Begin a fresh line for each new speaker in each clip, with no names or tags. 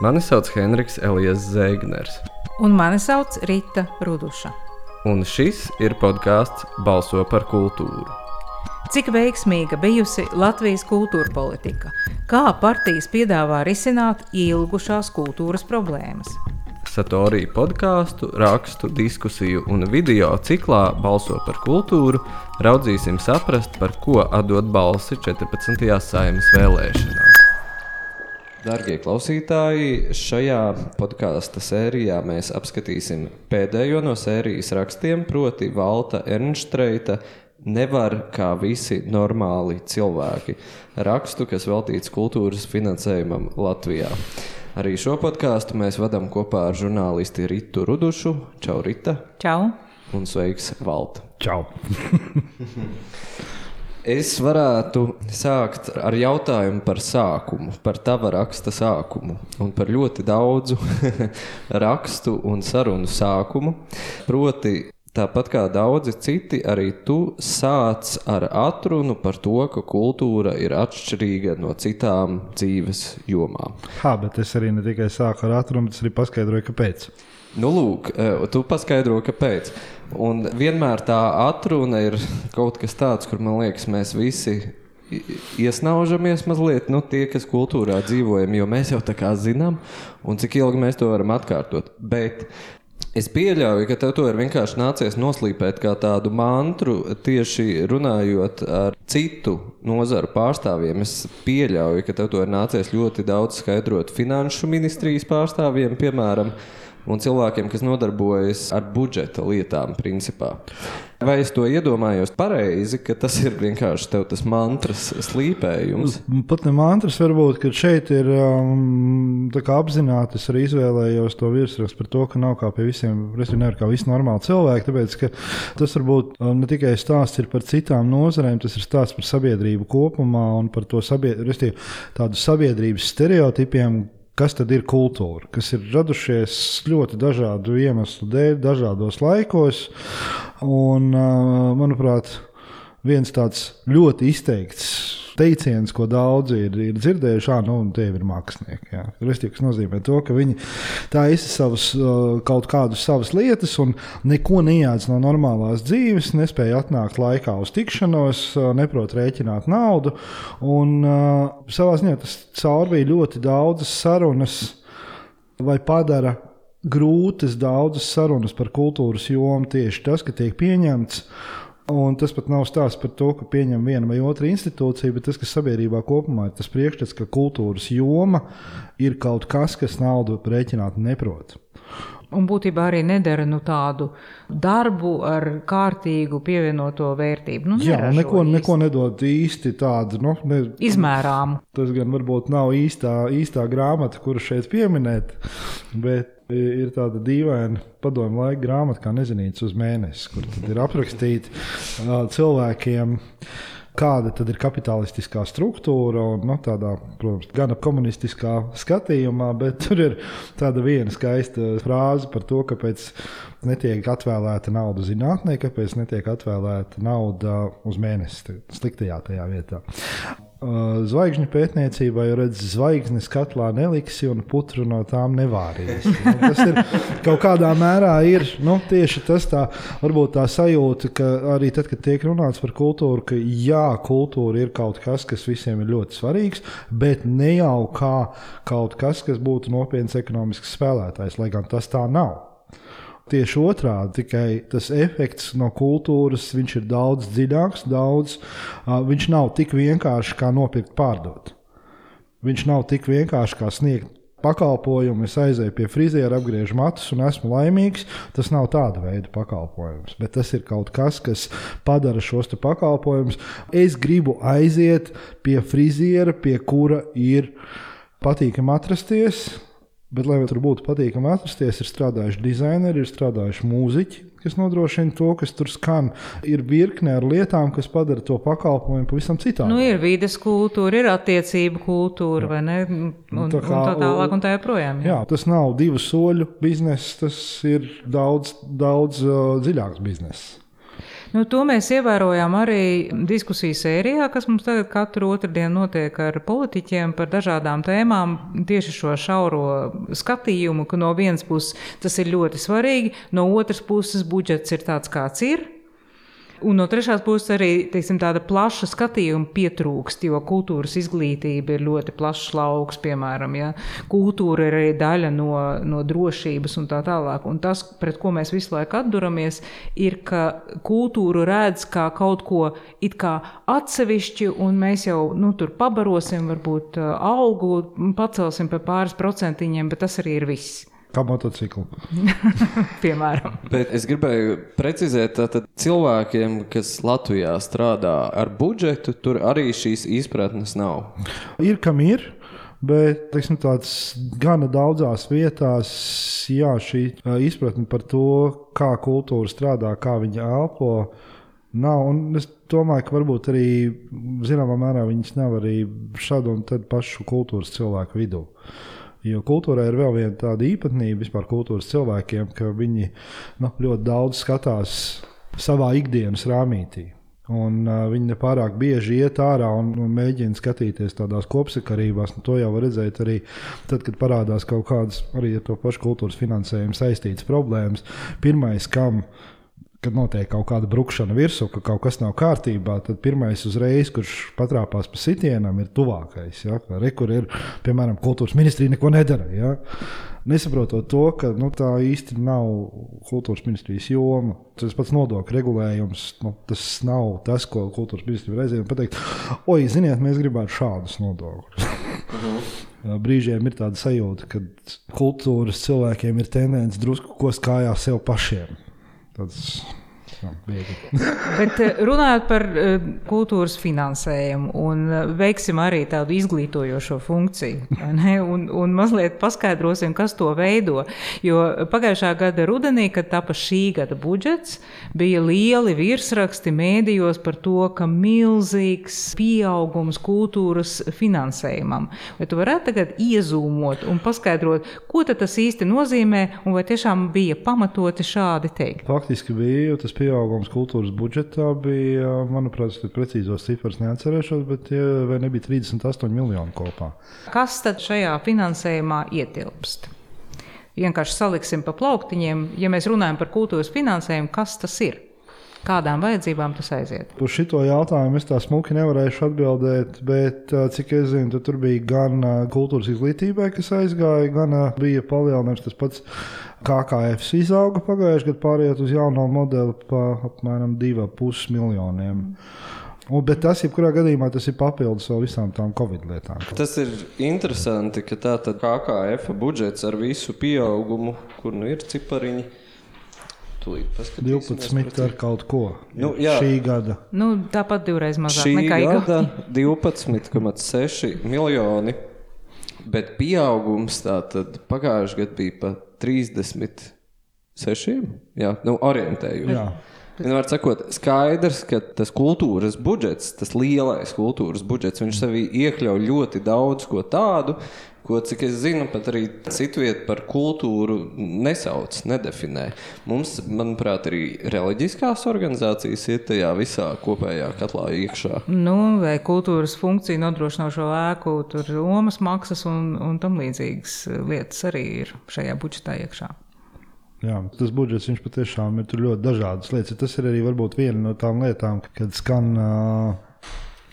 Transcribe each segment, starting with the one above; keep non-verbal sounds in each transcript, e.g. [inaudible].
Mani sauc Henriks Elijas Zēgners,
Un mani sauc Rita Ruduša.
un šis ir podkāsts Balso par kultūru.
Cik veiksmīga bijusi Latvijas kultūra politika? Kā partijas piedāvā risināt ilgušās kultūras problēmas?
Satorī podkāstu, rakstu, diskusiju un video ciklā Balso par kultūru raudzīsim saprast, par ko atdot balsi 14. saimnes vēlēšanās. Darbie klausītāji, šajā podkāstu sērijā mēs apskatīsim pēdējo no sērijas rakstiem, proti, Valta Ernstreita. Nevar kā visi normāli cilvēki. Rakstu, kas veltīts kultūras finansējumam Latvijā. Arī šo podkāstu mēs vadām kopā ar žurnālisti Ritu Rudušu. Čau, Rita!
Čau!
Un sveiks, Valta!
Čau! [laughs]
Es varētu sākt ar jautājumu par sākumu, par tava raksta sākumu un par ļoti daudzu [laughs] rakstu un sarunu sākumu. Proti, tāpat kā daudzi citi, arī tu sāc ar atrunu par to, ka kultūra ir atšķirīga no citām dzīves jomām.
Ha, bet es arī ne tikai sāku ar atrunu, bet arī paskaidroju, kāpēc.
Nu, lūk, eh, tu paskaidro, kāpēc. Un vienmēr tā atruna ir kaut kas tāds, kur man liekas, mēs visi iesnaužamies mazliet, nu, tie, kas kultūrā dzīvojam, jo mēs jau tā kā zinām, un cik ilgi mēs to varam atkārtot. Bet es pieļauju, ka tev to ir vienkārši nācies noslīpēt kā tādu mantru, tieši runājot ar citu nozaru pārstāvjiem. Es pieļauju, ka tev to ir nācies ļoti daudz skaidrot finanšu ministrijas pārstāvjiem, piemēram un cilvēkiem, kas nodarbojas ar budžeta lietām, principā. Vai es to iedomājos pareizi, ka tas ir vienkārši tas mantras slīpējums?
Pat ne mantras, varbūt, ka šeit ir um, apzināti. Es arī izvēlējos to virsrakstu par to, ka nav kā pie visiem, respektīvi, nevar kā visi normāli cilvēki. Tāpēc, ka tas varbūt um, ne tikai stāsts par citām nozarēm, tas ir stāsts par sabiedrību kopumā un par to sabied, respektīvi, tādu sabiedrības stereotipiem, kas tad ir kultūra, kas ir radušies ļoti dažādu iemeslu dēļ, dažādos laikos. Un, manuprāt, viens tāds ļoti izteikts teiciens, ko daudzi ir, ir dzirdējuši, ah, nu, tie ir mākslinieki. jā. Respektīvi, Tas nozīmē, to, ka viņi taisa savus, uh, kaut kādas savas lietas un neko neiedzirdēs no normālās dzīves, nespēja atnākt laikā uz tikšanos, uh, neprot rēķināt naudu. Un, uh, savā ziņā tas caurvīja ļoti daudzas sarunas vai padara grūtas daudzas sarunas par kultūras jomu tieši tas, ka tiek pieņemts. Un tas pat nav stāsts par to, ka pieņem viena vai otra institūcija, bet tas, kas sabiedrībā kopumā ir tas priekšstats, ka kultūras joma ir kaut kas, kas naudu rēķināt neprot.
Un būtībā arī nedara nu, tādu darbu ar kārtīgu pievienoto vērtību. Nu,
Jā, neko,
īsti.
neko nedod īsti tādu. Nu, ne,
Izmērāmu.
Tas gan varbūt nav īstā, īstā grāmata, kuru šeit pieminēt, bet ir tāda dīvaina padomu laika grāmata, kā nezinīts uz mēnesi, kur ir aprakstīti cilvēkiem. Kāda tad ir kapitalistiskā struktūra un nu, tādā, protams, gan komunistiskā skatījumā, bet [laughs] tur ir tāda viena skaista frāze par to, kāpēc netiek atvēlēta nauda zinātnē, kāpēc netiek atvēlēta nauda uz mēnesi, sliktajā tajā vietā. Uh, Zvaigžņu pētniecībā jau redz, zvaigznes katlā neliksi un putru no tām nevārīs. Nu, tas ir [laughs] kaut kādā mērā ir nu, tieši tas, tā, varbūt tā sajūta, ka arī tad, kad tiek runāts par kultūru, ka jā, kultūra ir kaut kas, kas visiem ir ļoti svarīgs, bet ne jau kā kaut kas, kas būtu nopietns ekonomisks spēlētājs, lai gan tas tā nav. Tieši otrādi, tikai tas efekts no kultūras ir daudz dziļāks, daudz, viņš nav tik vienkārši kā nopirkt, pārdot. Viņš nav tik vienkārši kā sniegt pakalpojumu. Es aizēju pie friziera, apgriežu matus un esmu laimīgs. Tas nav tāda veida pakalpojums, bet tas ir kaut kas, kas padara šos pakalpojumus. Es gribu aiziet pie friziera, pie kura ir patīkami atrasties. Bet, lai tur būtu patīkami atrasties, ir strādājuši dizaineri, ir strādājuši mūziķi, kas nodrošina to, kas tur skan. Ir virkne ar lietām, kas padara to pakalpojumu pavisam citādi.
Nu, ir vides kultūra, ir attiecību kultūra, vai ne? Un, un,
tā kā-
un tā tālāk, un tā joprojām.
Jā, tas nav divu soļu bizness, tas ir daudz, daudz uh, dziļāks bizness.
Nu, to mēs ievērojām arī diskusiju sērijā, kas mums tagad katru otrdienu notiek ar politiķiem par dažādām tēmām. Tieši šo šauro skatījumu, ka no vienas puses tas ir ļoti svarīgi, no otras puses budžets ir tāds, kāds ir. Un no trešās puses arī teiksim, tāda plaša skatījuma pietrūkst, jo kultūras izglītība ir ļoti plašs lauks, piemēram. Ja? Kultūra ir arī daļa no, no drošības un tā tālāk. Un tas, pret ko mēs visu laiku atduramies, ir, ka kultūru redz kā kaut ko it kā atsevišķi, un mēs jau nu, tur pabarosim, varbūt algu pacelsim par pāris procentiņiem, bet tas arī ir viss.
Kā motociklu. [laughs]
Piemēram.
Bet es gribēju precizēt, ka cilvēkiem, kas Latvijā strādā ar budžetu, tur arī šīs izpratnes nav.
Ir kam ir. Bet teiksim, tāds gana daudzās vietās, jā, šī izpratne par to, kā kultūra strādā, kā viņa elpo, nav. Un es domāju, ka varbūt arī zināmā mērā viņas nav arī šādu un tādu pašu kultūras cilvēku vidū. Jo kultūrā ir vēl viena tāda īpatnība vispār kultūras cilvēkiem, ka viņi nu, ļoti daudz skatās savā ikdienas rāmītī. Un, uh, viņi nepārāk bieži iet ārā un, un mēģina skatīties tādās kopsakarībās. Nu, to jau var redzēt arī tad, kad parādās kaut kādas arī ar to pašu kultūras finansējumu saistītas problēmas. Pirmais, kam kad notiek kaut kāda brukšana virsū, ka kaut kas nav kārtībā, tad pirmais uzreiz, kurš patrāpās pa sitienam, ir tuvākais. Ja? Re, kur ir, piemēram, kultūras ministrija neko nedara. Ja? Nesaprotot to, ka nu, tā īsti nav kultūras ministrijas joma. Tas pats nodokļu regulējums, nu, tas nav tas, ko kultūras ministrija reizēm pateikt. Oi, ziniet, mēs gribētu šādus nodokļus. [laughs] Brīžiem ir tāda sajūta, ka kultūras cilvēkiem ir tendence drusku ko skājā sev pašiem. Tāds Jā, [laughs]
Bet eh, runājot par uh, kultūras finansējumu un uh, veiksim arī tādu izglītojošo funkciju, un, un mazliet paskaidrosim, kas to veido. Jo pagājušā gada rudenī, kad tapa šī gada budžets, bija lieli virsraksti mēdījos par to, ka milzīgs pieaugums kultūras finansējumam. Vai tu varētu tagad iezūmot un paskaidrot, ko tas īsti nozīmē un vai tiešām bija pamatoti šādi teikt?
Faktiski bija tas pieaugums pieaugums kultūras budžetā bija, manuprāt, es precīzos cifras neatcerēšos, bet vai nebija 38 miljoni kopā.
Kas tad šajā finansējumā ietilpst? Vienkārši saliksim pa plauktiņiem, ja mēs runājam par kultūras finansējumu, kas tas ir? Kādām vajadzībām tas aiziet?
Uz šo jautājumu es tā smuki nevarēšu atbildēt, bet cik es zinu, tur bija gan kultūras izglītībai, kas aizgāja, gan bija palielinājums tas pats KKF izauga pagājušajā gadā, pārējot uz jauno modeli pa apmēram 2,5 miljoniem. Un, bet tas, jebkurā gadījumā, tas ir papildus vēl visām tām covid lietām.
Tas ir interesanti, ka tā tad KKF budžets ar visu pieaugumu, kur nu ir cipariņi.
12 ar kaut ko.
Nu, jā.
šī gada.
Nu, tāpat divreiz mazāk
šī
nekā
gada. [laughs] 12,6 miljoni. Bet pieaugums tātad pagājušajā gadā bija pat 36. Jā, nu, orientējot.
Jā.
Vienmēr sakot, skaidrs, ka tas kultūras budžets, tas lielais kultūras budžets, viņš sevī iekļauj ļoti daudz ko tādu, ko, cik es zinu, pat arī citu vietu par kultūru nesauc, nedefinē. Mums, manuprāt, arī reliģiskās organizācijas ir tajā visā kopējā katlā iekšā.
Nu, vai kultūras funkciju nodrošinošo ēku, tur Romas maksas un, un tam līdzīgas lietas arī ir šajā budžetā iekšā.
Jā, tas budžets viņš patiešām ir ļoti dažādas lietas. Tas ir arī varbūt viena no tām lietām, kad skan uh,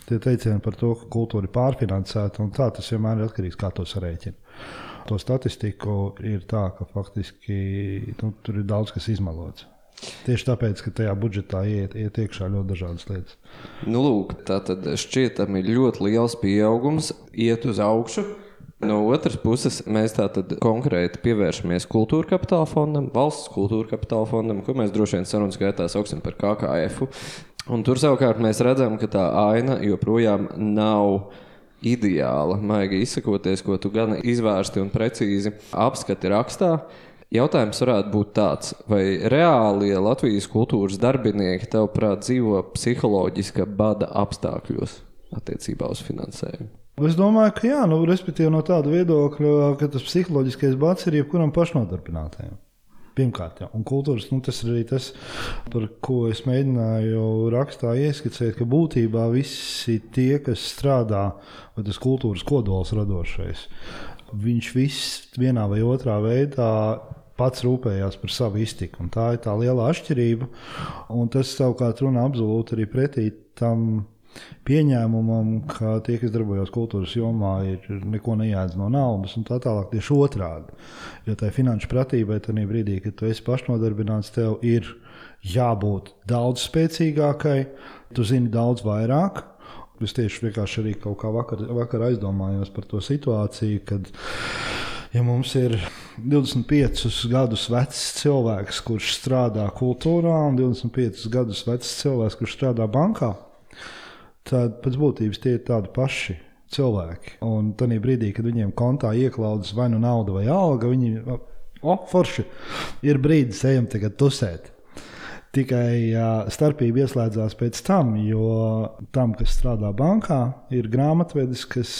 tie teicieni par to, ka kultūra ir pārfinansēta. Tā tas vienmēr ir atkarīgs no tā, kā to sarēķina. To statistiku ir tā, ka faktiski nu, tur ir daudz kas izmalots. Tieši tāpēc, ka tajā budžetā iet, iet iekšā ļoti dažādas lietas.
Nu, lūk, tā tad šķietami ļoti liels pieaugums, iet uz augšu. No otras puses, mēs tātad konkrēti pievēršamies kultūra kapitāla fondam, valsts kultūra kapitāla fondam, ko mēs droši vien sarunas gaitā sauksim par KKF. Un tur savukārt mēs redzam, ka tā aina joprojām nav ideāla, maigi izsakoties, ko tu gan izvērsti un precīzi apskati rakstā. Jautājums varētu būt tāds, vai reālie Latvijas kultūras darbinieki, tavuprāt, dzīvo psiholoģiska bada apstākļos attiecībā uz finansējumu?
Es domāju, ka jā, nu, respektīvi no tāda viedokļa, ka tas psiholoģiskais bats ir jebkuram pašnodarbinātajam. Pirmkārt, jā. un kultūras nu, tas ir arī tas, par ko es mēģināju rakstā ieskicēt, ka būtībā visi tie, kas strādā, vai tas kultūras kodols radošais, viņš viss vienā vai otrā veidā pats rūpējās par savu iztiku. Tā ir tā liela atšķirība. Un tas savukārt runā absolūti arī pretī tam pieņēmumam, ka tie, kas darbojas kultūras jomā, ir neko neēdz no naudas un tā tālāk. Tieši otrādi. Jo tai finanšu pratībai, tajā brīdī, kad tu esi pašnodarbināts, tev ir jābūt daudz spēcīgākai, tu zini daudz vairāk. Es tieši vienkārši arī kaut kā vakar, vakar aizdomājos par to situāciju, kad ja mums ir 25 gadus vecs cilvēks, kurš strādā kultūrā, un 25 gadus vecs cilvēks, kurš strādā bankā, tad pēc būtības tie ir tādi paši cilvēki. Un tajā brīdī, kad viņiem kontā ieklaudas vai nu nauda vai alga, viņi oh, forši ir brīdis, ejam tagad tusēt. Tikai uh, starpība ieslēdzās pēc tam, jo tam, kas strādā bankā, ir grāmatvedis, kas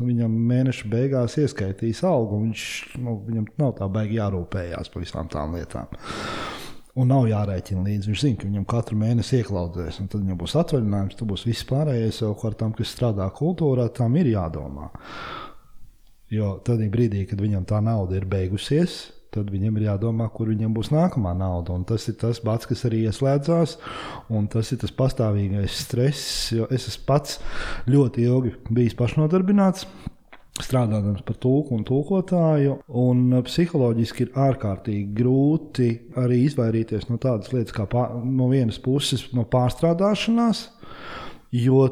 viņam mēneša beigās ieskaitīs algu. Viņš, nu, viņam nav tā baigi jārūpējās par visām tām lietām. Un nav jārēķina līdzi. Viņš zina, ka viņam katru mēnesi ieklausās, un tad viņam būs atvaļinājums, tad būs viss pārējais. Savukārt tam, kas strādā kultūrā, tam ir jādomā. Jo tad brīdī, kad viņam tā nauda ir beigusies, tad viņam ir jādomā, kur viņam būs nākamā nauda. Un tas ir tas bats, kas arī ieslēdzās, un tas ir tas pastāvīgais stress. Jo es esmu pats ļoti ilgi bijis pašnodarbināts strādājot par tulku un tulkotāju. Un uh, psiholoģiski ir ārkārtīgi grūti arī izvairīties no tādas lietas, kā pār, no vienas puses no pārstrādāšanās, jo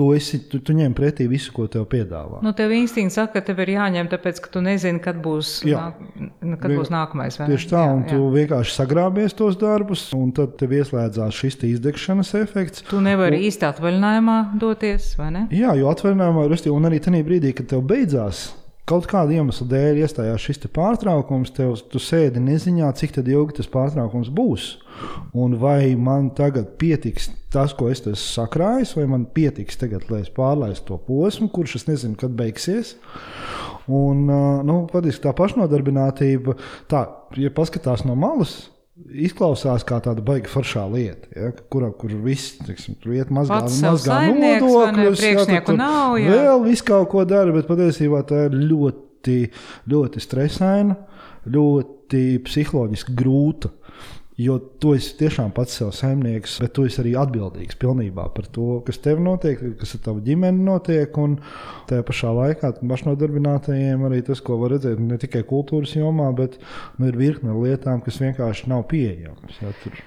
tu, esi, tu, tu ņem pretī visu, ko tev piedāvā.
Nu, tev instinkts saka, ka tev ir jāņem, tāpēc, ka tu nezini, kad būs, nāk, kad būs nākamais.
Tieši tā, jā, un jā. tu vienkārši sagrābies tos darbus, un tad tev ieslēdzās šis izdegšanas efekts.
Tu nevari un, īsti atvaļinājumā doties, vai ne?
Jā, jo atvaļinājumā, un arī tajā brīdī, kad tev beidzās kaut kāda iemesla dēļ iestājās šis pārtraukums, tev, tu sēdi neziņā, cik ilgi tas pārtraukums būs. Un vai man tagad pietiks tas, ko es esmu sakrājis, vai man pietiks tagad, lai es pārlaistu to posmu, kurš es nezinu, kad beigsies. Un, nu, patiesībā tā pašnodarbinātība, tā, ja paskatās no malas, izklausās kā tāda baigta foršā lieta, ja, kurā kur viss teiksim, tur iet mazgā, mazgā nodokļus,
ja, tur nav,
jā. vēl viss kaut ko dara, bet patiesībā tā ir ļoti, ļoti stresaina, ļoti psiholoģiski grūta. Jo tu esi tiešām pats sev saimnieks, bet tu esi arī atbildīgs pilnībā par to, kas tev notiek, kas ar tavu ģimeni notiek. Un tajā pašā laikā pašnodarbinātajiem arī tas, ko var redzēt ne tikai kultūras jomā, bet nu, ir virkne lietām, kas vienkārši nav pieejamas. Ja, tur.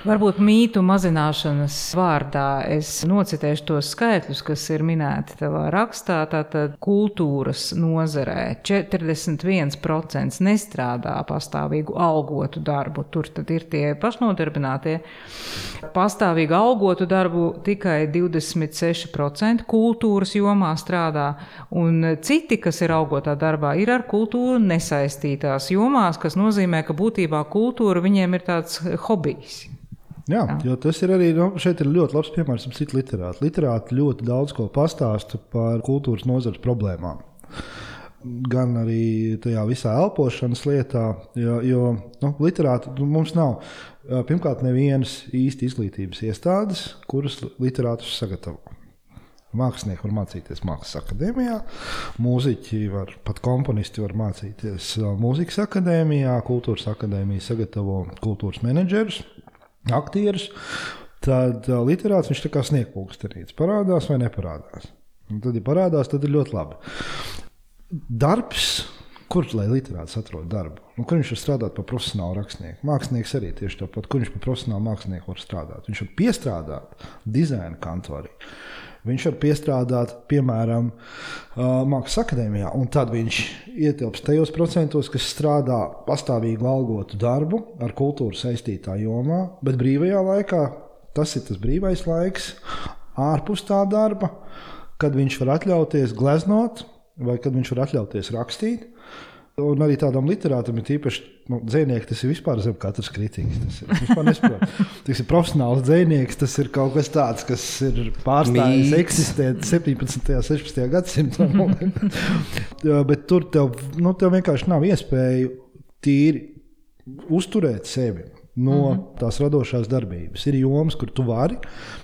Varbūt mītu mazināšanas vārdā es nocitēšu tos skaitļus, kas ir minēti tavā rakstā. Tātad kultūras nozarē 41% nestrādā pastāvīgu algotu darbu. Tur tad ir tie pašnodarbinātie. Pastāvīgu algotu darbu tikai 26% kultūras jomā strādā, un citi, kas ir algotā darbā, ir ar kultūru nesaistītās jomās, kas nozīmē, ka būtībā kultūra viņiem ir tāds hobijs.
Jā, Jā. Tas ir arī nu, šeit ir ļoti labs piemērs ar citu literātu. Literāti ļoti daudz ko pastāsta par kultūras nozares problēmām. Gan arī tajā visā elpošanas lietā, jo, jo nu, literāti nu, mums nav. Pirmkārt, nevienas īsti izglītības iestādes, kuras literātus sagatavo. Mākslinieki var mācīties mākslas akadēmijā, mūziķi var, pat komponisti var mācīties mūzikas akadēmijā, kultūras akadēmija sagatavo kultūras menedžerus aktierus, tad uh, literāts viņš tā kā sniegpulkstenīts parādās vai neparādās. Un tad, ja parādās, tad ir ļoti labi. Darbs, kur lai literāts atrod darbu? Nu, kur viņš var strādāt par profesionālu rakstnieku? Mākslinieks arī tieši tāpat, kur viņš par profesionālu mākslinieku var strādāt. Viņš var piestrādāt dizaina kantorī. Viņš var piestrādāt, piemēram, Mākslas akadēmijā, un tad viņš ietilpst tajos procentos, kas strādā pastāvīgu algotu darbu ar kultūru saistītā jomā, bet brīvajā laikā tas ir tas brīvais laiks ārpus tā darba, kad viņš var atļauties gleznot vai kad viņš var atļauties rakstīt. Un arī tādam literātam ir īpaši nu, dzinieks, tas ir vispār zem katras kritikas. Tas ir. [laughs] Tas ir profesionāls dzinieks, tas ir kaut kas tāds, kas ir pārstājis eksistēt 17. un 16. gadsimtā. [laughs] Bet tur tev, nu, tev vienkārši nav iespēju tīri uzturēt sevi. No mm -hmm. tās radošās darbības. Ir jomas, kur tu vari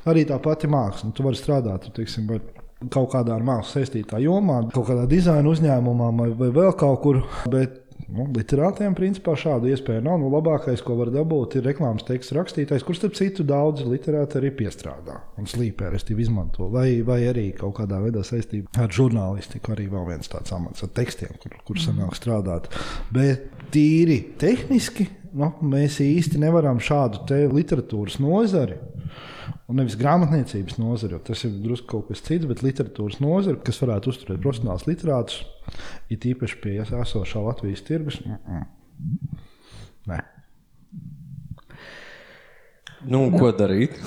arī tā pati māksla. Tu vari strādāt, teiksim, vai kaut kādā ar mākslu saistītā jomā, kaut kādā dizaina uzņēmumā vai, vēl kaut kur. Bet Nu, literātiem principā šādu iespēju nav. Nu, labākais, ko var dabūt, ir reklāmas teksta rakstītājs, kurš, starp citu, daudz literāti arī piestrādā un slīpē, respektīvi, izmanto. Vai, vai arī kaut kādā veidā saistībā ar žurnālistiku, arī vēl viens tāds amats ar tekstiem, kur, kur sanāk strādāt. Bet tīri tehniski nu, mēs īsti nevaram šādu literatūras nozari un nevis grāmatniecības nozare, jo tas ir drusku kaut kas cits, bet literatūras nozare, kas varētu uzturēt profesionālus literātus, ir īpaši pie esošā Latvijas tirgus. Mm -mm. Nē.
Nu, ko darīt?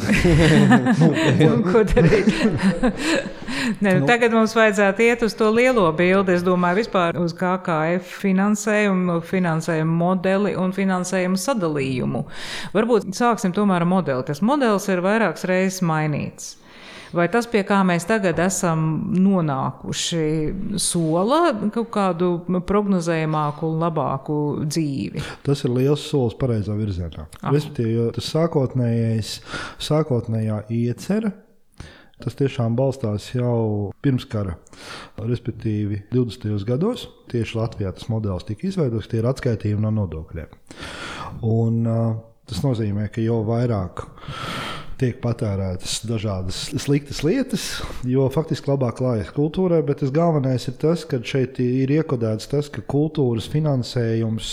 [laughs]
nu, ko darīt? [laughs] ne, nu, tagad mums vajadzētu iet uz to lielo bildi. Es domāju, vispār uz KKF finansējumu, finansējumu modeli un finansējumu sadalījumu. Varbūt sāksim tomēr ar modeli. Tas modelis ir vairākas reizes mainīts. Vai tas, pie kā mēs tagad esam nonākuši, sola kaut kādu prognozējamāku un labāku dzīvi?
Tas ir liels solis pareizā virzienā. Respektīvi, tas sākotnējais, sākotnējā iecerē. Tas tiešām balstās jau pirms kara, respektīvi 20. gados. Tieši Latvijā tas modelis tika izveidots, tie ir atskaitījumi no nodokļiem. Un, uh, tas nozīmē, ka jau vairāk tiek patērētas dažādas sliktas lietas, jo faktiski labāk klājas kultūrai. Bet tas galvenais ir tas, ka šeit ir iekodēts tas, ka kultūras finansējums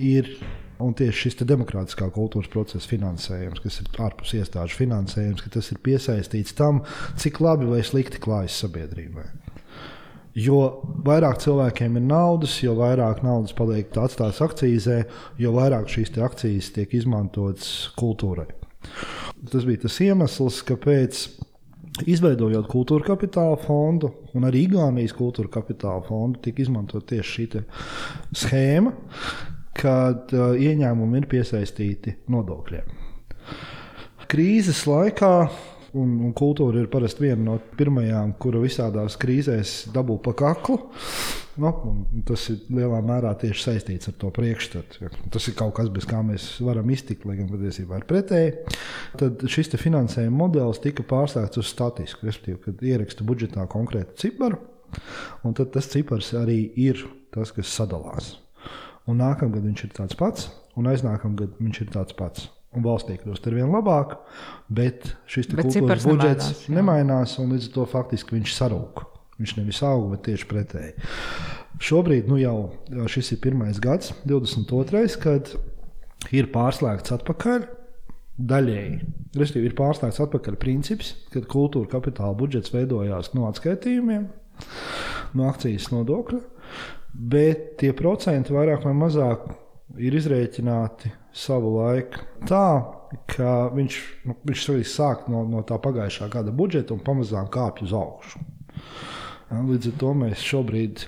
ir. Un tieši šis demokrātiskā kultūras procesa finansējums, kas ir ārpus iestāžu finansējums, tas ir piesaistīts tam, cik labi vai slikti klājas sabiedrībai. Jo vairāk cilvēkiem ir naudas, jo vairāk naudas paliek atstātas akcijas, jo vairāk šīs akcijas tiek izmantotas kultūrai. Tas bija tas iemesls, kāpēc. Izveidojot kultūra kapitāla fondu un arī Igaunijas kultūra kapitāla fondu, tika izmantot tieši šī schēma, kad uh, ieņēmumi ir piesaistīti nodokļiem. Krīzes laikā Un, un kultūra ir parasti viena no pirmajām, kura visādās krīzēs dabū pa kaklu. Nu, tas ir lielā mērā tieši saistīts ar to priekšstatu. Tas ir kaut kas, bez kā mēs varam iztikt, lai gan patiesībā ir pretēji. Tad šis finansējuma modelis tika pārstāstīts uz statisku, respektīvi, kad ieraksta budžetā konkrētu ciparu, un tas cipars arī ir tas, kas sadalās. Un nākamgad viņš ir tāds pats, un aiznākamgad viņš ir tāds pats un valstī kļūst ar vien labāk, bet šis bet kultūras budžets nemainās, nemainās, un līdz ar to faktiski viņš sarūk. Viņš nevis aug, bet tieši pretēji. Šobrīd nu jau šis ir pirmais gads, 22. kad ir pārslēgts atpakaļ. Daļēji. Respektīvi, ir pārslēgts atpakaļ princips, kad kultūra kapitāla budžets veidojās no atskaitījumiem, no akcijas nodokļa, bet tie procenti vairāk vai mazāk ir izrēķināti savu laiku tā, ka viņš, nu, viņš sāk no, no tā pagājušā gada budžeta un pamazām kāpj uz augšu. Līdz ar to mēs šobrīd,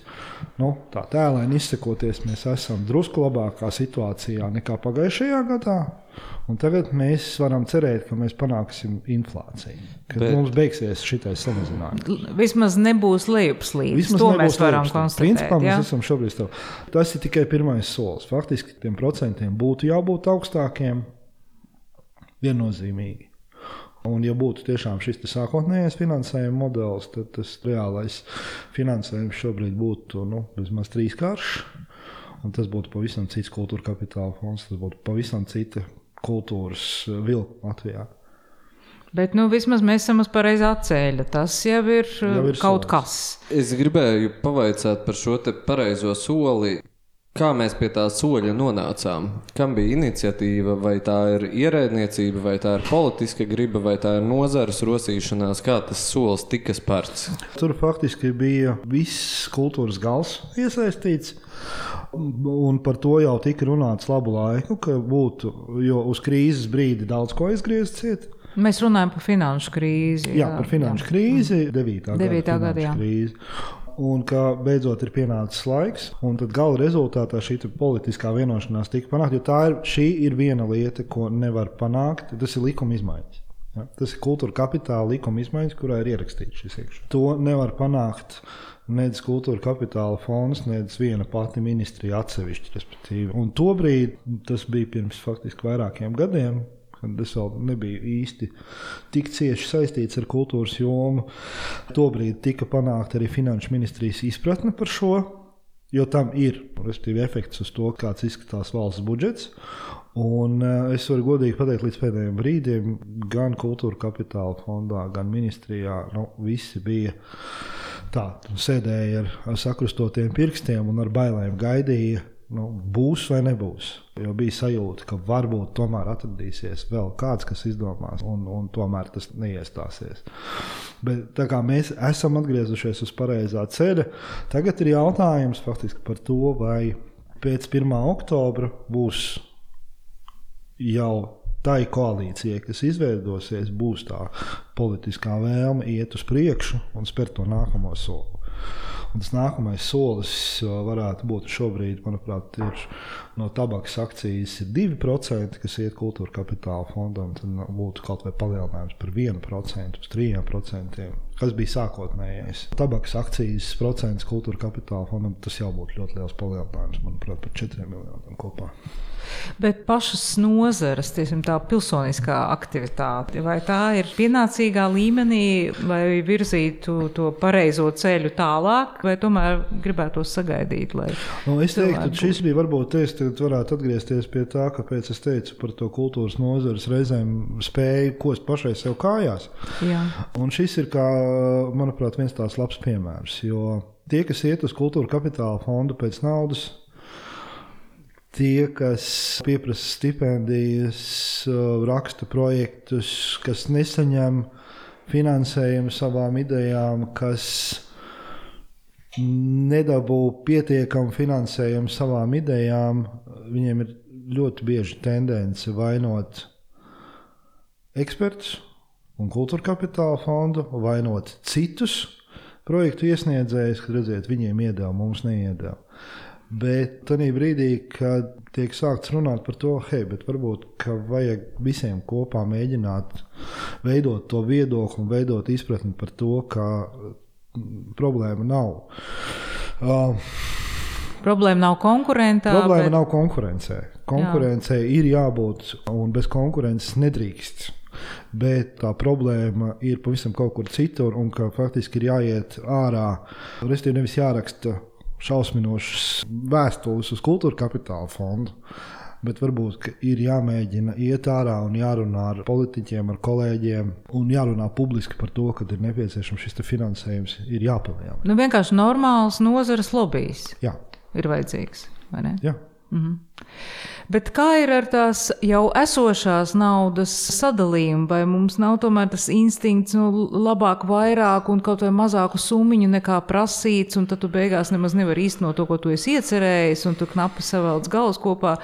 nu, tā tēlēni izsakoties, mēs esam drusku labākā situācijā nekā pagājušajā gadā. Un tagad mēs varam cerēt, ka mēs panāksim inflāciju. Kad Bet... mums beigsies šis samazinājums.
Vismaz nebūs lejupslīdes. To mēs varam konstatēt.
Principā ja? mēs esam šobrīd stāv. Tas ir tikai pirmais solis. Faktiski tiem procentiem būtu jābūt augstākiem viennozīmīgi. Un, ja būtu tiešām šis sākotnējais finansējuma modelis, tad tas reālais finansējums šobrīd būtu nu, vismaz trīskāršs. Tas būtu pavisam cits kultūra kapitāla fonds, tas būtu pavisam cita kultūras vilka Latvijā.
Bet nu, vismaz mēs esam uz pareizā ceļa. Tas jau ir, jau ir kaut solis. kas.
Es gribēju pavaicāt par šo pareizo soli. Kā mēs pie tā soļa nonācām? Kam bija iniciatīva, vai tā ir ierēdniecība, vai tā ir politiska griba, vai tā ir nozares rosīšanās? Kā tas solis tika spērts?
Tur faktiski bija viss kultūras gals iesaistīts. Un par to jau tika runāts labu laiku, ka būtu, jo uz krīzes brīdi daudz ko izgriezt ciet.
Mēs runājam par finanšu krīzi.
Jā, jā par finanšu jā. krīzi, 9.
9. gada, gada krīzi.
Un ka beidzot ir pienācis laiks, un tad gala rezultātā šī politiskā vienošanās tika panākta. Jo tā ir, ir viena lieta, ko nevar panākt. Tas ir likuma izmaiņas. Ja? Tas ir kultūra kapitāla likuma izmaiņas, kurā ir ierakstīts šis iekšā. To nevar panākt nedz kultūra kapitāla fonds, nedz viena pati ministrija atsevišķi. Un tobrīd, tas bija pirms faktiski vairākiem gadiem, kad es vēl nebiju īsti tik cieši saistīts ar kultūras jomu. Tobrīd tika panākta arī finanšu ministrijas izpratne par šo. Jo tam ir efekts uz to, kāds izskatās valsts budžets. Un uh, es varu godīgi pateikt, līdz pēdējiem brīdiem, gan kultūra kapitāla fondā, gan ministrijā, nu, visi bija tādi, sēdēja ar sakrustotiem pirkstiem un ar bailēm gaidīja, nu, būs vai nebūs. Jo bija sajūta, ka varbūt tomēr atradīsies vēl kāds, kas izdomās, un, un tomēr tas neiestāsies. Bet tā kā mēs esam atgriezušies uz pareizā ceļa, tagad ir jautājums par to, vai pēc 1. oktobra būs jau tai koalīcijai, kas izveidosies, būs tā politiskā vēlme iet uz priekšu un spērt to nākamo soli. Tas nākamais solis varētu būt šobrīd, manuprāt, ir no tabakas akcijas 2%, kas iet kultūra kapitāla fondam. Tad būtu kaut vai palielinājums par 1% uz 3%, kas bija sākotnējais. Tabakas akcijas procents kultūra kapitāla fondam tas jau būtu ļoti liels palielinājums, manuprāt, par 4 miljoniem kopā.
Bet pašas nozares, tiesim, tā pilsoniskā aktivitāte, vai tā ir pienācīgā līmenī, lai virzītu to pareizo ceļu tālāk, vai tomēr gribētu sagaidīt?
Nu, es teiktu, ka šis bija varbūt tas, kas varētu atgriezties pie tā, kāpēc es teicu par to kultūras nozares reizēm spēju kost pašai sev kājās. Jā. Un šis ir, kā, manuprāt, viens tāds labs piemērs. Jo tie, kas iet uz kultūra kapitāla fondu pēc naudas, Tie, kas pieprasa stipendijas, raksta projektus, kas nesaņem finansējumu savām idejām, kas nedabū pietiekamu finansējumu savām idejām, viņiem ir ļoti bieži tendence vainot ekspertus un kultūra kapitāla fondu, vainot citus projektu iesniedzējus, kad redziet, viņiem iedeva, mums neiedeva. Bet tajā brīdī, kad tiek sākts runāt par to, hei, varbūt vajag visiem kopā mēģināt veidot to viedokli un veidot izpratni par to, ka mm, problēma nav. Uh,
Problēma nav konkurentā.
Problēma bet... nav konkurencē. Konkurencei ir jābūt, un bez konkurences nedrīkst. Bet tā problēma ir pavisam kaut kur citur, un ka faktiski ir jāiet ārā. Restīvi nevis jāraksta šausminošas vēstules uz kultūra kapitāla fondu. Bet varbūt ir jāmēģina iet ārā un jārunā ar politiķiem, ar kolēģiem un jārunā publiski par to, ka ir nepieciešams šis finansējums, ir jāpalielina.
Nu, vienkārši normāls nozares lobbyis ir vajadzīgs.
Jā.
Mhm. Bet kā ir ar tās jau esošās naudas sadalījumu? Vai mums nav tomēr tas instinkts, nu, labāk, vairāk un kaut vai mazāku summu nekā prasīts, un tad tu beigās nemaz nevari īstenot to, ko tu esi iecerējis, un tu knapi savelc galus kopā?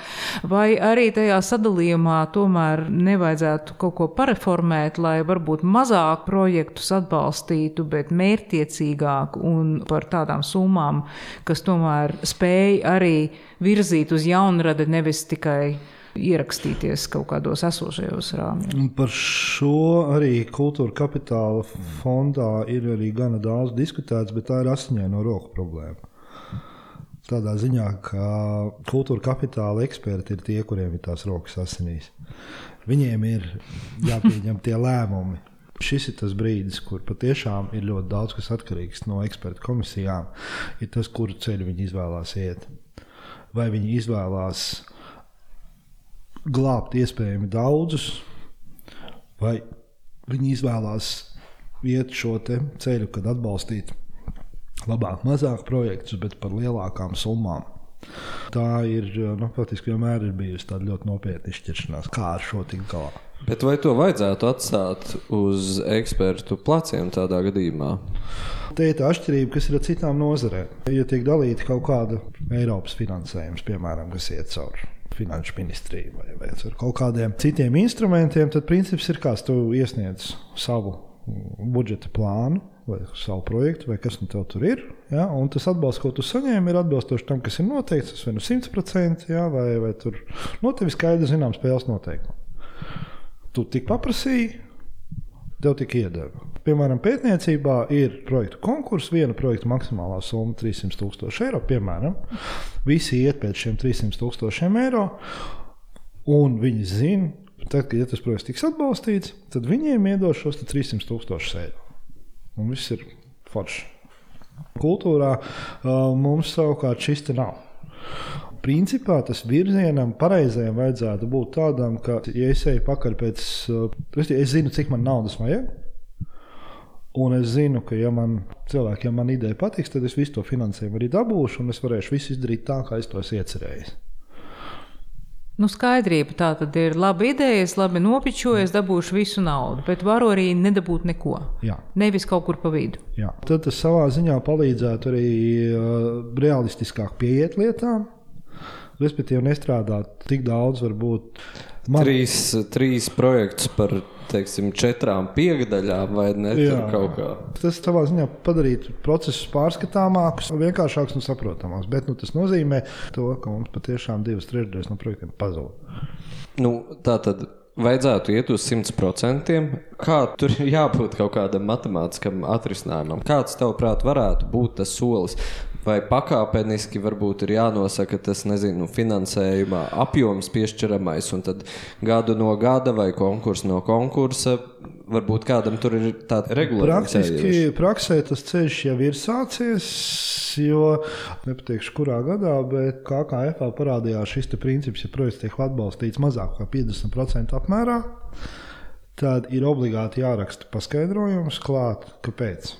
Vai arī tajā sadalījumā tomēr nevajadzētu kaut ko pareformēt, lai varbūt mazāk projektus atbalstītu, bet mērķtiecīgāk un par tādām summām, kas tomēr spēj arī virzīt uz jaunradi, nevis tikai ierakstīties kaut kādos esošajos rāmjos.
Par šo arī kultūra kapitāla fondā ir arī gana daudz diskutēts, bet tā ir asiņaino roku problēma. Tādā ziņā, ka kultūra kapitāla eksperti ir tie, kuriem ir tās rokas asinīs. Viņiem ir jāpieņem tie lēmumi. Šis ir tas brīdis, kur patiešām ir ļoti daudz kas atkarīgs no ekspertu komisijām. Ir tas, kuru ceļu viņi izvēlās iet vai viņi izvēlās glābt iespējami daudzus, vai viņi izvēlās iet šo ceļu, kad atbalstīt labāk, mazāk projektus, bet par lielākām summām. Tā ir nu, faktiski vienmēr ir bijusi tāda ļoti nopietna izšķiršanās, kā ar šo tikt galā.
Bet vai to vajadzētu atstāt uz ekspertu pleciem tādā gadījumā?
Te ir tā atšķirība, kas ir ar citām nozarēm. Ja tiek dalīta kaut kāda Eiropas finansējums, piemēram, kas iet cauri finanšu ministriju vai, vai ar kaut kādiem citiem instrumentiem, tad princips ir, kāds tu iesniedz savu budžeta plānu vai savu projektu, vai kas nu tev tur ir. Ja? Un tas atbalsts, ko tu saņēmi, ir atbilstoši tam, kas ir noteikts. Tas vai nu 100%, ja? vai, vai tur no nu, tevis skaidrs, zināms, spēles noteikumi. Tu tik paprasīji, tev tik iedeva. Piemēram, pētniecībā ir projektu konkurss, viena projekta maksimālā summa - 300 tūkstoši eiro. Piemēram, visi iet pēc šiem 300 tūkstošiem eiro, un viņi zina, tad, kad ja tas projekts tiks atbalstīts, tad viņiem iedos šos 300 tūkstošus eiro. Un viss ir forši. Kultūrā uh, mums savukārt šis te nav. Principā tas virzienam, pareizajam vajadzētu būt tādam, ka, ja es eju pakaļ pēc, uh, es zinu, cik man naudas vajag, Un es zinu, ka, ja man cilvēkiem man ideja patiks, tad es visu to finansējumu arī dabūšu, un es varēšu visu izdarīt tā, kā es to esmu iecerējis.
Nu, skaidrība tā tad ir laba ideja, es labi nopičoju, es dabūšu visu naudu, bet varu arī nedabūt neko.
Jā.
Nevis kaut kur pa vidu.
Jā. Tad tas savā ziņā palīdzētu arī uh, realistiskāk pieiet lietām, respektīvi nestrādāt tik daudz, varbūt.
Man... Trīs, trīs projektus par teiksim, četrām piegadaļām, vai ne?
Tas savā ziņā padarītu procesus pārskatāmākus, vienkāršākus un saprotamākus. Bet nu, tas nozīmē, to, ka mums patiešām divas trešdaļas no projektiem pazūd.
Nu, tā tad vajadzētu iet uz 100%. Kā tur [laughs] jābūt kaut kādam matemātiskam atrisinājumam? Kāds, tavuprāt, varētu būt tas solis? Vai pakāpeniski varbūt ir jānosaka tas nezinu, finansējuma apjoms piešķiramais, un tad gadu no gada vai konkursu no konkursa. Varbūt kādam tur ir tāda regulāra
Praktiski praksē tas ceļš jau ir sācies, jo nepateikšu, kurā gadā, bet KKF parādījās šis princips, ja projekts tiek atbalstīts mazāk kā 50% apmērā, tad ir obligāti jāraksta paskaidrojums klāt, kāpēc.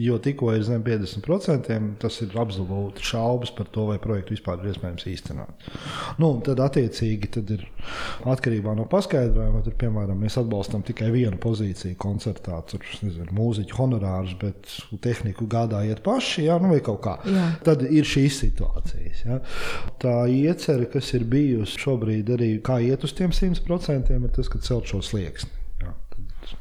Jo tikko ir zem 50%, tas ir absolūti šaubas par to, vai projektu vispār ir iespējams īstenot. Nu, tad, attiecīgi, tad ir atkarībā no paskaidrojuma, tad, piemēram, mēs atbalstam tikai vienu pozīciju koncertā, tur nezinu, mūziķu honorārus, bet tehniku gādājiet paši, jā, nu, vai kaut kā. Jā. Tad ir šīs situācijas. Jā. Tā iecerē, kas ir bijusi šobrīd arī, kā iet uz tiem 100%, ir tas, ka celt šo slieksni.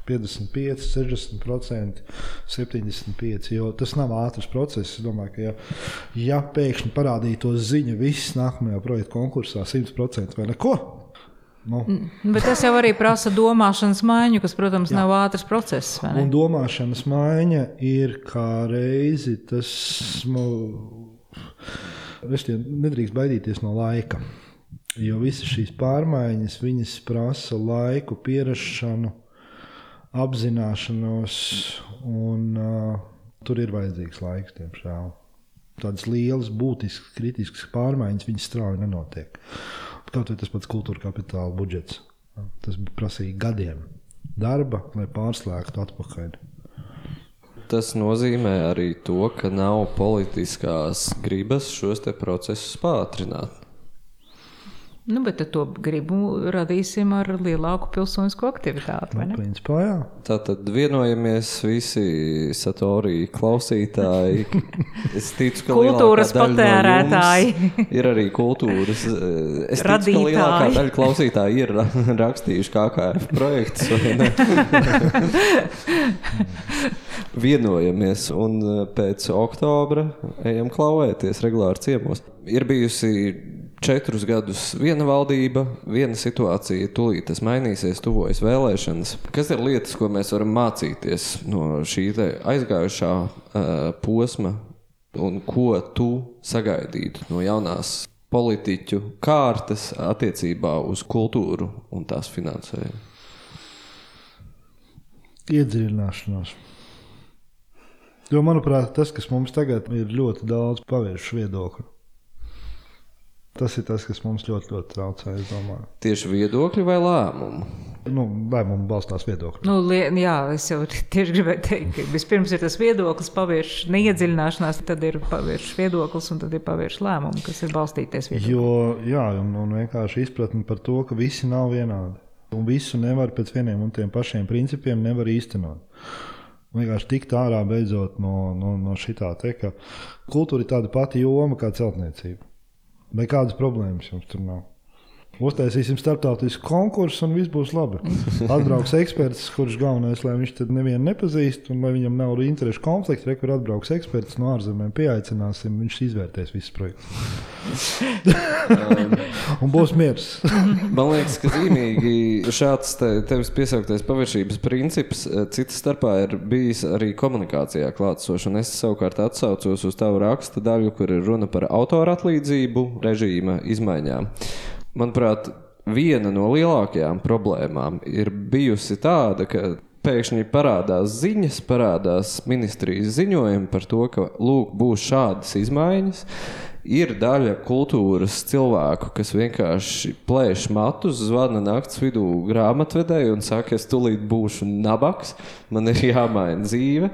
55, 60%, 75%. Jo tas nav ātrs process. Es domāju, ka, ja, ja pēkšņi parādītos ziņa, viss nākamajā projekta konkursā 100% vai neko. Nu.
Mm, bet tas jau arī prasa domāšanas maiņu, kas, protams, Jā. nav ātrs process.
Un domāšanas maiņa ir kā reizi tas. Nu, nedrīkst baidīties no laika. Jo visas šīs pārmaiņas prasa laiku, pierašanu, apzināšanos, un uh, tur ir vajadzīgs laiks, diemžēl. Tādas lielas, būtiskas, kritiskas pārmaiņas viņas strauji nenotiek. Kaut arī tas pats kultūra kapitāla budžets. Tas prasīja gadiem darba, lai pārslēgtu atpakaļ.
Tas nozīmē arī to, ka nav politiskās gribas šos procesus pātrināt.
Nu, bet to gribu radīsim ar lielāku pilsonisko aktivitāti.
Nu, principā, jā.
Tā tad vienojamies visi satorī klausītāji. [laughs] Es ticu, ka
kultūras patērētāji
no [laughs] ir arī kultūras. Es ticu, Radītāji. ka lielākā daļa klausītāji ir rakstījuši KKF projektus. [laughs] Vienojamies un pēc oktobra ejam klauvēties regulāri ciemos. Ir bijusi četrus gadus viena valdība, viena situācija, tūlīt tas mainīsies, tuvojas vēlēšanas. Kas ir lietas, ko mēs varam mācīties no šī aizgājušā uh, posma, un ko tu sagaidītu no jaunās politiķu kārtas attiecībā uz kultūru un tās finansējumu?
Iedziļināšanās. Jo, manuprāt, tas, kas mums tagad ir ļoti daudz pavēršu viedokļu. Tas ir tas, kas mums ļoti, ļoti traucē.
Tieši viedokļi vai lēmumi?
Nu, lēmumi balstās viedokļi.
Nu, li, jā, es jau [laughs] tieši gribēju teikt, ka vispirms ir tas viedoklis, pavērš neiedziļināšanās, tad ir pavērš viedoklis un tad ir pavērš lēmumi, kas ir balstīties
viedokļi. Jo, jā, un, un vienkārši izpratni par to, ka visi nav vienādi. Un visu nevar pēc vieniem un tiem pašiem principiem nevar īstenot. Vienkārši tikt ārā beidzot no, no, no šitā te, ka kultūra ir tāda pati joma kā celtniecība. Nekādas problēmas jums tur nav. Uztaisīsim starptautisku konkursu, un viss būs labi. Atbrauks eksperts, kurš galvenais, lai viņš nevienu nepazīst, un lai viņam nav interešu konflikts. Rekur atbrauks eksperts no ārzemēm, pieaicināsim, viņš izvērtēs visus projektus. un būs miers.
Man liekas, ka zīmīgi šāds te, tevis piesauktais paviršības princips eh, citas starpā ir bijis arī komunikācijā klātsošs. Es savukārt atsaucos uz tavu raksta daļu, kur ir runa par autora atlīdzību režīma izmaiņām. Manuprāt, viena no lielākajām problēmām ir bijusi tāda, ka pēkšņi parādās ziņas, parādās ministrijas ziņojumi par to, ka lūk, būs šādas izmaiņas. Ir daļa kultūras cilvēku, kas vienkārši plēš matus, zvana naktas vidū grāmatvedēju un saka, es tulīt būšu nabaks, man ir jāmaina dzīve.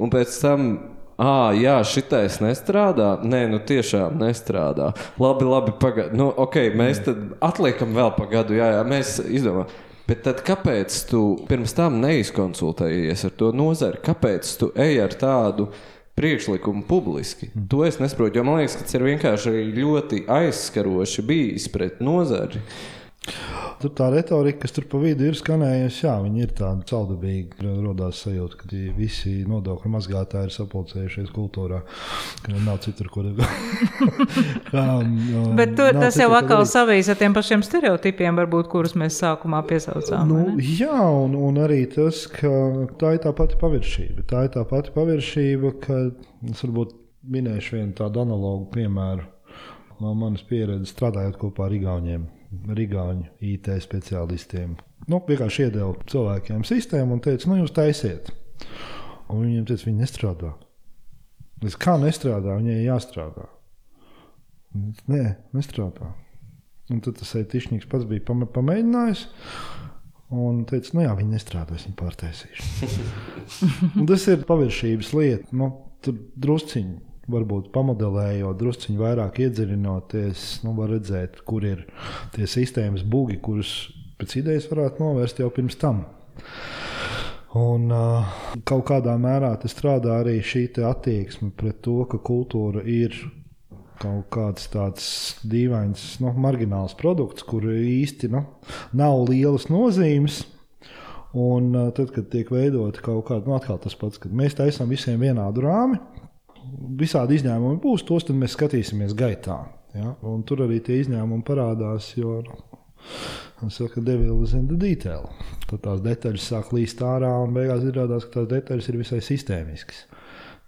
Un pēc tam Ah, jā, šitais nestrādā. Nē, nu tiešām nestrādā. Labi, labi, pagaidi. Nu, okay, mēs tad atliekam vēl pa gadu. Jā, jā, mēs izdomājam. Bet tad kāpēc tu pirms tam neizkonsultējies ar to nozari? Kāpēc tu ej ar tādu priekšlikumu publiski? Mm. To es nesaprotu, jo man liekas, ka tas ir vienkārši ļoti aizskaroši bijis pret nozari.
Tur tā retorika, kas tur pa vidu ir skanējusi, jā, viņi ir tādi caurdabīgi. Rodās sajūta, ka visi nodokļu mazgātāji ir sapulcējušies kultūrā, ka nav citur, kur [laughs]
um, Bet tu, tas citur, jau atkal savīs ar tiem pašiem stereotipiem, varbūt, kurus mēs sākumā piesaucām.
Nu, jā, un, un arī tas, ka tā ir tā pati paviršība. Tā ir tā pati paviršība, ka es varbūt minēšu vienu tādu analogu piemēru no manas pieredzes strādājot kopā ar Igauniem. Rigāņu IT speciālistiem. Nu, vienkārši iedeva cilvēkiem sistēmu un teica, nu, jūs taisiet. Un viņiem teica, viņi nestrādā. Es kā nestrādā, viņai jāstrādā. Nē, nestrādā. Un tad tas aitišķis pats bija pamēģinājis. Un teica, nu jā, viņi nestrādās, viņi pārtaisīšu. [laughs] tas ir paviršības lieta. Nu, tur drusciņi varbūt pamodelējot, druskuļi vairāk iedziļinoties, nu, var redzēt, kur ir tie sistēmas bugi, kurus pēc idejas varētu novērst jau pirms tam. Un uh, kaut kādā mērā tas strādā arī šī attieksme pret to, ka kultūra ir kaut kāds tāds dīvains, nu, margināls produkts, kur īsti nu, nav lielas nozīmes. Un tad, kad tiek veidota kaut kāda, nu, atkal tas pats, kad mēs taisām visiem vienādu rāmi, visādi izņēmumi būs, tos mēs skatīsimies gaitā. Ja? Un tur arī tie izņēmumi parādās, jo nu, saka, devils in the detail. Tad tās detaļas sāk līst ārā, un beigās izrādās, ka tās detaļas ir visai sistēmiskas.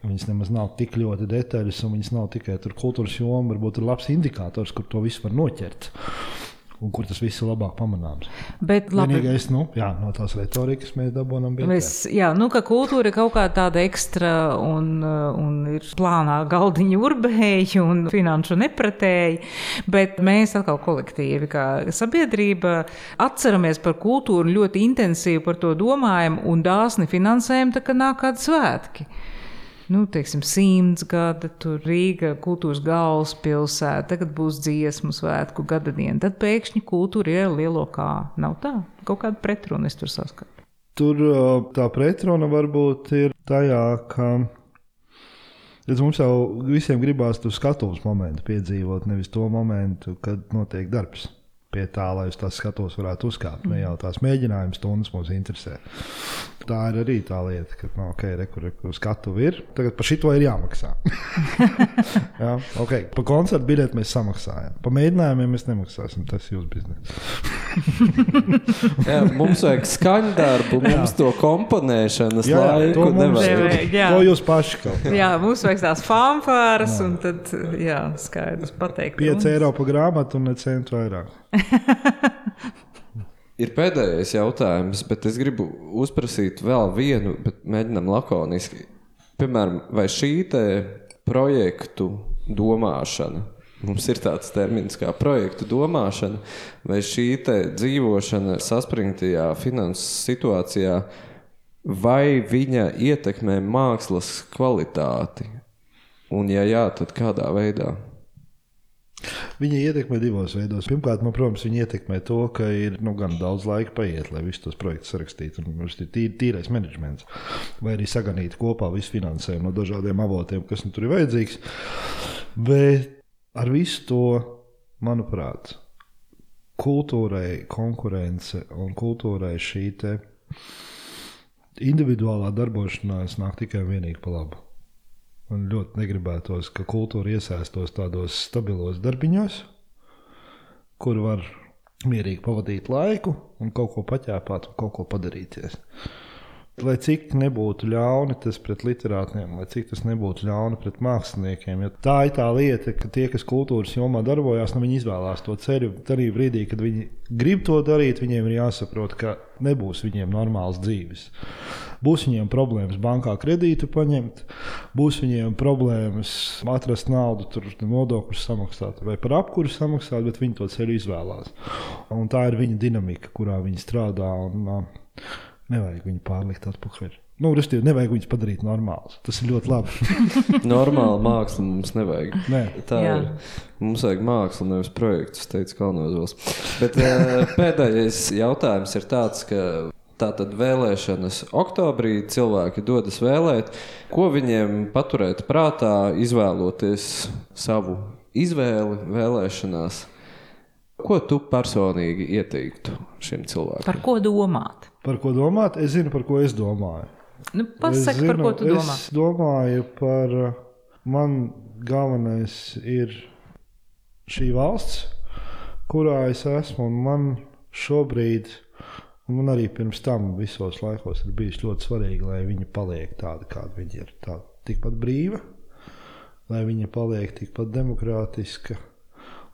Viņas nemaz nav tik ļoti detaļas, un viņas nav tikai kultūras joma. Varbūt ir labs indikators, kur to visu var noķert un kur tas viss ir labāk pamanāms. Bet labi, Vienīgais, nu, jā, no tās retorikas mēs dabūjām
bija. Mēs, jā, nu, ka kultūra ir kaut kā tāda ekstra un, un ir plānā galdiņa urbēji un finanšu nepratēji, bet mēs atkal kolektīvi, kā sabiedrība, atceramies par kultūru ļoti intensīvi par to domājam un dāsni finansējam, tā kā nāk kādi svētki nu, teiksim, simts gadi, tur Rīga, kultūras galvaspilsēta, tagad būs dziesmu svētku gada diena. Tad pēkšņi kultūra ir lielo kā. Nav tā, kaut kāda pretruna es tur saskatu.
Tur tā pretruna varbūt ir tajā, ka Redz, mums jau visiem gribās to skatuves momentu piedzīvot, nevis to momentu, kad notiek darbs pie tā, lai uz tās skatos varētu uzkāpt. Ne jau tās mēģinājuma stundas mums interesē. Tā ir arī tā lieta, ka, nu, ok, rekur, rekur skatu ir. Tagad par šito ir jāmaksā. [laughs] jā, ok, par koncertu biļeti mēs samaksājam. Par mēģinājumiem mēs nemaksāsim. Tas ir jūsu biznesa. [laughs]
jā, mums vajag skaņu darbu, mums jā. to komponēšanas jā, laiku to nevajag.
To jūs paši kaut
kā. Jā, mums vajag tās fanfāras, jā. un tad, jā, skaidrs pateikt.
5 eiro par grāmatu un ne centu vairāk. [laughs]
Ir pēdējais jautājums, bet es gribu uzprasīt vēl vienu, bet mēģinām lakoniski. Piemēram, vai šī projektu domāšana, mums ir tāds termins kā projektu domāšana, vai šī dzīvošana saspringtajā finanses situācijā, vai viņa ietekmē mākslas kvalitāti? Un, ja jā, tad kādā veidā?
Viņa ietekmē divos veidos. Pirmkārt, man, protams, viņa ietekmē to, ka ir nu, gan daudz laika paiet, lai visus tos projektus sarakstītu. Tas ir tī, tīrais menedžments, vai arī saganīt kopā visu finansējumu no dažādiem avotiem, kas nu, tur ir vajadzīgs. Bet ar visu to, manuprāt, kultūrai konkurence un kultūrai šī individuālā darbošanās nāk tikai un vienīgi pa labu. Man ļoti negribētos, ka kultūra iesaistos tādos stabilos darbiņos, kur var mierīgi pavadīt laiku un kaut ko paķēpāt un kaut ko padarīties. Lai cik nebūtu ļauni tas pret literātiem, lai cik tas nebūtu ļauni pret māksliniekiem, jo tā ir tā lieta, ka tie, kas kultūras jomā darbojas, nu, viņi izvēlās to ceļu. Arī brīdī, kad viņi grib to darīt, viņiem ir jāsaprot, ka nebūs viņiem normāls dzīves. Būs viņiem problēmas bankā kredītu paņemt, būs viņiem problēmas atrast naudu, tur nodokļus samaksāt vai par apkuru samaksāt, bet viņi to ceļu izvēlās. Un tā ir viņa dinamika, kurā viņi strādā. Un, Nevajag viņu pārlikt atpakaļ. Nu, Restīvi, nevajag viņus padarīt normālus. Tas ir ļoti labi. [laughs]
Normāla māksla mums nevajag.
Nē.
Tā Jā. ir. Mums vajag mākslu, nevis projektu, teica Kalnozos. Bet pēdējais jautājums ir tāds, ka Tātad vēlēšanas oktobrī cilvēki dodas vēlēt. Ko viņiem paturēt prātā, izvēloties savu izvēli vēlēšanās? Ko tu personīgi ieteiktu šim cilvēkam?
Par ko domāt?
Par ko domāt? Es zinu, par ko es domāju.
Nu, pasaki, zinu, par ko tu domā.
Es domāju par man galvenais ir šī valsts, kurā es esmu. Man šobrīd, un man arī pirms tam visos laikos ir bijis ļoti svarīgi, lai viņa paliek tāda, kāda viņa ir. Tā, tikpat brīva, lai viņa paliek tikpat demokrātiska,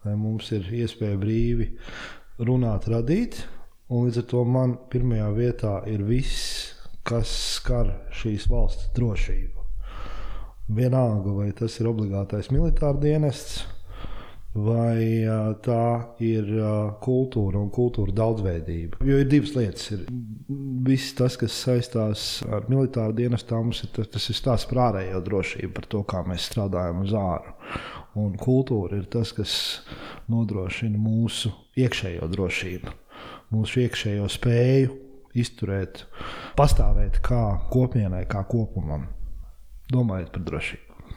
lai mums ir iespēja brīvi runāt, radīt Un līdz ar to man pirmajā vietā ir viss, kas skar šīs valsts drošību. Vienalga, vai tas ir obligātais militārs dienests, vai tā ir kultūra un kultūra daudzveidība. Jo ir divas lietas. Ir viss tas, kas saistās ar militāru dienestu, mums ir tas, tas ir stāsts par ārējo drošību, par to, kā mēs strādājam uz āru. Un kultūra ir tas, kas nodrošina mūsu iekšējo drošību mūsu iekšējo spēju izturēt, pastāvēt kā kopienai, kā kopumam. Domājiet par drošību.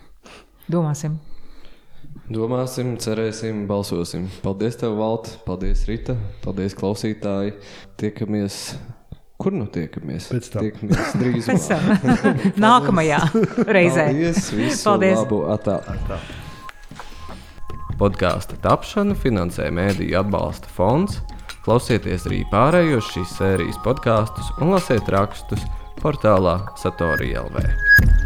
Domāsim.
Domāsim, cerēsim, balsosim. Paldies, tev, Valta. Paldies, Rita. Paldies, klausītāji. Tiekamies. Kur nu tiekamies?
Pēc tam.
Tiekamies [laughs] drīz. [laughs]
Nākamajā reizē.
Paldies, visu Paldies. labu. Atā. Atā. Podkāstu tapšanu finansē Mēdīļu atbalsta fonds Klausieties arī pārējos šīs sērijas podkāstus un lasiet rakstus portālā Satorija LV.